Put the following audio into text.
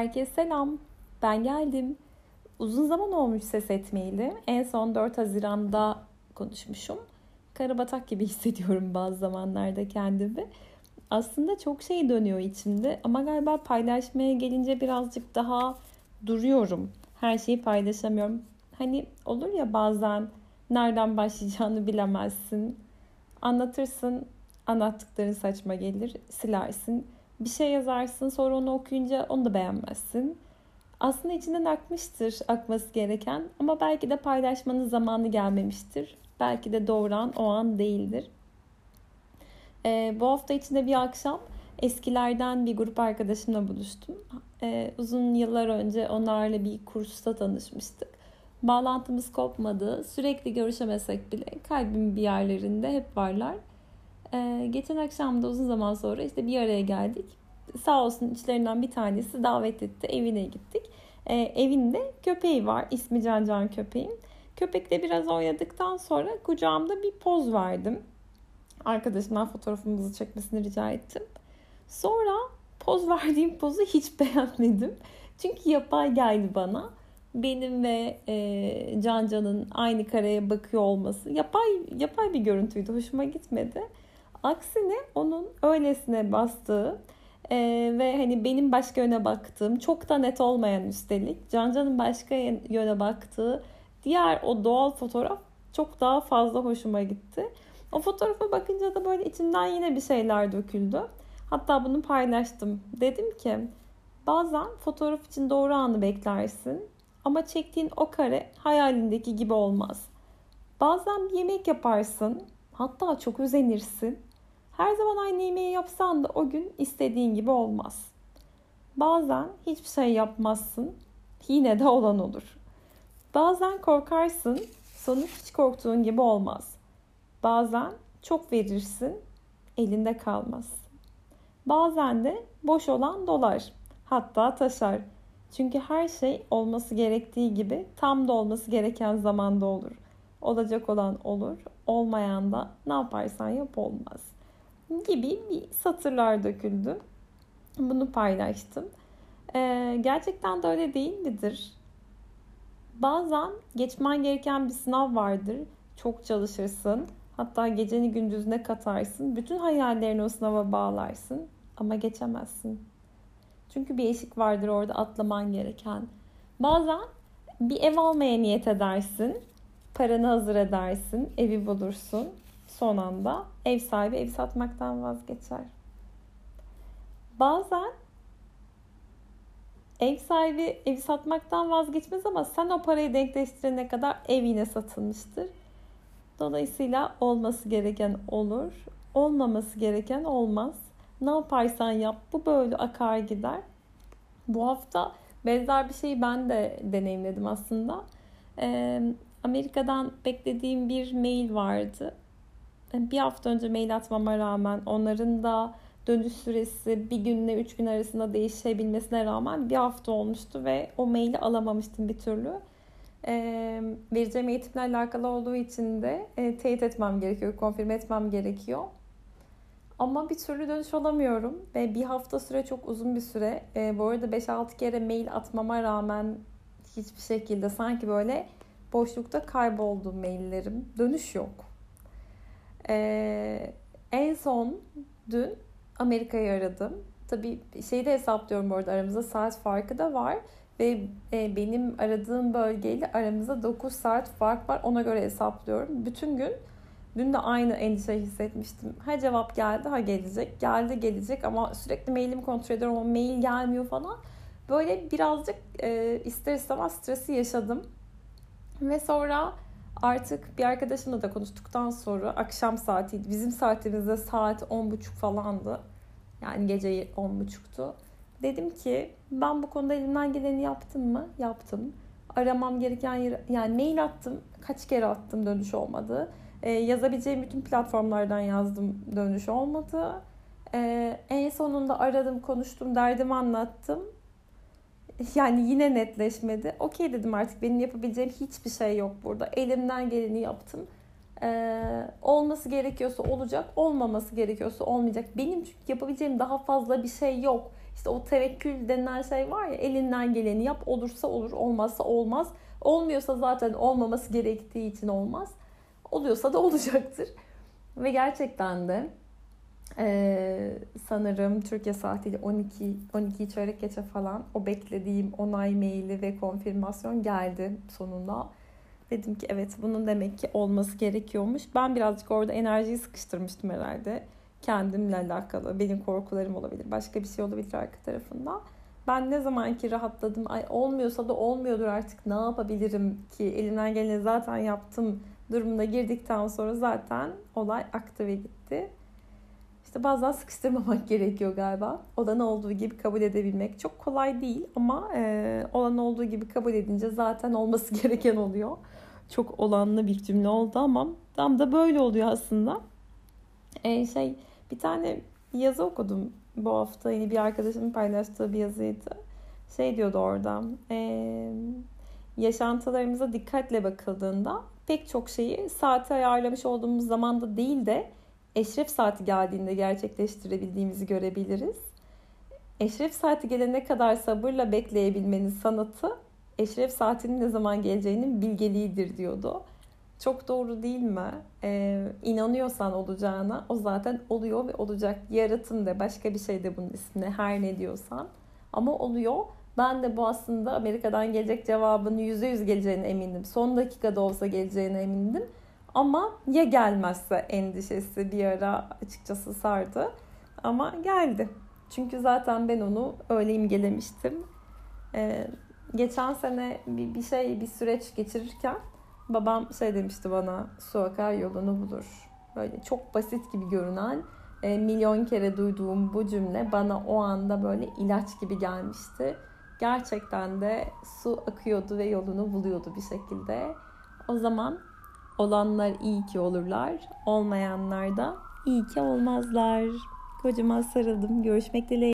Herkese selam. Ben geldim. Uzun zaman olmuş ses etmeyeli. En son 4 Haziran'da konuşmuşum. Karabatak gibi hissediyorum bazı zamanlarda kendimi. Aslında çok şey dönüyor içimde ama galiba paylaşmaya gelince birazcık daha duruyorum. Her şeyi paylaşamıyorum. Hani olur ya bazen nereden başlayacağını bilemezsin. Anlatırsın, anlattıkların saçma gelir, silersin bir şey yazarsın sonra onu okuyunca onu da beğenmezsin. Aslında içinden akmıştır akması gereken ama belki de paylaşmanın zamanı gelmemiştir. Belki de doğuran o an değildir. Ee, bu hafta içinde bir akşam eskilerden bir grup arkadaşımla buluştum. Ee, uzun yıllar önce onlarla bir kursta tanışmıştık. Bağlantımız kopmadı. Sürekli görüşemesek bile kalbimin bir yerlerinde hep varlar. Ee, geçen akşam da uzun zaman sonra işte bir araya geldik. Sağ olsun içlerinden bir tanesi davet etti. Evine gittik. Ee, evinde köpeği var. İsmi Can Can köpeğim. Köpekle biraz oynadıktan sonra kucağımda bir poz verdim. Arkadaşımdan fotoğrafımızı çekmesini rica ettim. Sonra poz verdiğim pozu hiç beğenmedim. Çünkü yapay geldi bana. Benim ve e, Can Can'ın aynı kareye bakıyor olması yapay yapay bir görüntüydü. Hoşuma gitmedi. Aksine onun öylesine bastığı e, ve hani benim başka yöne baktığım çok da net olmayan üstelik Can Can'ın başka yöne baktığı diğer o doğal fotoğraf çok daha fazla hoşuma gitti. O fotoğrafa bakınca da böyle içimden yine bir şeyler döküldü. Hatta bunu paylaştım. Dedim ki bazen fotoğraf için doğru anı beklersin ama çektiğin o kare hayalindeki gibi olmaz. Bazen bir yemek yaparsın hatta çok özenirsin her zaman aynı yemeği yapsan da o gün istediğin gibi olmaz. Bazen hiçbir şey yapmazsın, yine de olan olur. Bazen korkarsın, sonuç hiç korktuğun gibi olmaz. Bazen çok verirsin, elinde kalmaz. Bazen de boş olan dolar, hatta taşar. Çünkü her şey olması gerektiği gibi tam da olması gereken zamanda olur. Olacak olan olur, olmayan da ne yaparsan yap olmaz gibi bir satırlar döküldü. Bunu paylaştım. Ee, gerçekten de öyle değil midir? Bazen geçmen gereken bir sınav vardır. Çok çalışırsın. Hatta geceni gündüzüne katarsın. Bütün hayallerini o sınava bağlarsın. Ama geçemezsin. Çünkü bir eşik vardır orada atlaman gereken. Bazen bir ev almaya niyet edersin. Paranı hazır edersin. Evi bulursun son anda ev sahibi evi satmaktan vazgeçer. Bazen ev sahibi evi satmaktan vazgeçmez ama sen o parayı denkleştirene kadar ev yine satılmıştır. Dolayısıyla olması gereken olur, olmaması gereken olmaz. Ne yaparsan yap bu böyle akar gider. Bu hafta benzer bir şeyi ben de deneyimledim aslında. Ee, Amerika'dan beklediğim bir mail vardı bir hafta önce mail atmama rağmen onların da dönüş süresi bir günle üç gün arasında değişebilmesine rağmen bir hafta olmuştu ve o maili alamamıştım bir türlü. E, vereceğim eğitimle alakalı olduğu için de e, teyit etmem gerekiyor, konfirme etmem gerekiyor. Ama bir türlü dönüş alamıyorum ve bir hafta süre çok uzun bir süre. E, bu arada 5-6 kere mail atmama rağmen hiçbir şekilde sanki böyle boşlukta kayboldu maillerim. Dönüş yok. Ee, en son dün Amerika'yı aradım. Tabii şeyi de hesaplıyorum bu arada aramızda saat farkı da var. Ve e, benim aradığım bölgeyle aramızda 9 saat fark var. Ona göre hesaplıyorum. Bütün gün dün de aynı endişe hissetmiştim. Ha cevap geldi ha gelecek. Geldi gelecek ama sürekli mailimi kontrol ediyorum ama mail gelmiyor falan. Böyle birazcık e, ister istemez stresi yaşadım. Ve sonra Artık bir arkadaşımla da konuştuktan sonra akşam saatiydi. Bizim saatimizde saat 10.30 falandı. Yani gece 10.30'tu. Dedim ki ben bu konuda elimden geleni yaptım mı? Yaptım. Aramam gereken yer, yani mail attım. Kaç kere attım dönüş olmadı. Ee, yazabileceğim bütün platformlardan yazdım dönüş olmadı. Ee, en sonunda aradım, konuştum, derdimi anlattım. Yani yine netleşmedi. Okey dedim artık benim yapabileceğim hiçbir şey yok burada. Elimden geleni yaptım. Ee, olması gerekiyorsa olacak, olmaması gerekiyorsa olmayacak. Benim çünkü yapabileceğim daha fazla bir şey yok. İşte o tevekkül denilen şey var ya elinden geleni yap olursa olur olmazsa olmaz. Olmuyorsa zaten olmaması gerektiği için olmaz. Oluyorsa da olacaktır. Ve gerçekten de ee, sanırım Türkiye saatiyle 12 12 çeyrek geçe falan o beklediğim onay maili ve konfirmasyon geldi sonunda. Dedim ki evet bunun demek ki olması gerekiyormuş. Ben birazcık orada enerjiyi sıkıştırmıştım herhalde. Kendimle alakalı. Benim korkularım olabilir. Başka bir şey olabilir arka tarafında. Ben ne zaman ki rahatladım. Ay olmuyorsa da olmuyordur artık. Ne yapabilirim ki? Elimden geleni zaten yaptım durumuna girdikten sonra zaten olay aktive gitti. İşte bazen sıkıştırmamak gerekiyor galiba. Olan olduğu gibi kabul edebilmek çok kolay değil ama e, olan olduğu gibi kabul edince zaten olması gereken oluyor. Çok olanlı bir cümle oldu ama tam da böyle oluyor aslında. E, şey bir tane yazı okudum bu hafta yine bir arkadaşımın paylaştığı bir yazıydı. Şey diyordu orada. E, yaşantılarımıza dikkatle bakıldığında pek çok şeyi saate ayarlamış olduğumuz zamanda değil de eşref saati geldiğinde gerçekleştirebildiğimizi görebiliriz. Eşref saati gelene kadar sabırla bekleyebilmenin sanatı eşref saatinin ne zaman geleceğinin bilgeliğidir diyordu. Çok doğru değil mi? Ee, inanıyorsan olacağına o zaten oluyor ve olacak. Yaratım da başka bir şey de bunun ismine her ne diyorsan. Ama oluyor. Ben de bu aslında Amerika'dan gelecek cevabın %100 geleceğine emindim. Son dakikada olsa geleceğine emindim. Ama ya gelmezse endişesi bir ara açıkçası sardı. Ama geldi. Çünkü zaten ben onu öyle imgelemiştim. Ee, geçen sene bir, bir şey, bir süreç geçirirken babam şey demişti bana su akar yolunu bulur. Böyle çok basit gibi görünen e, milyon kere duyduğum bu cümle bana o anda böyle ilaç gibi gelmişti. Gerçekten de su akıyordu ve yolunu buluyordu bir şekilde. O zaman Olanlar iyi ki olurlar, olmayanlar da iyi ki olmazlar. Kocaman sarıldım. Görüşmek dileğiyle.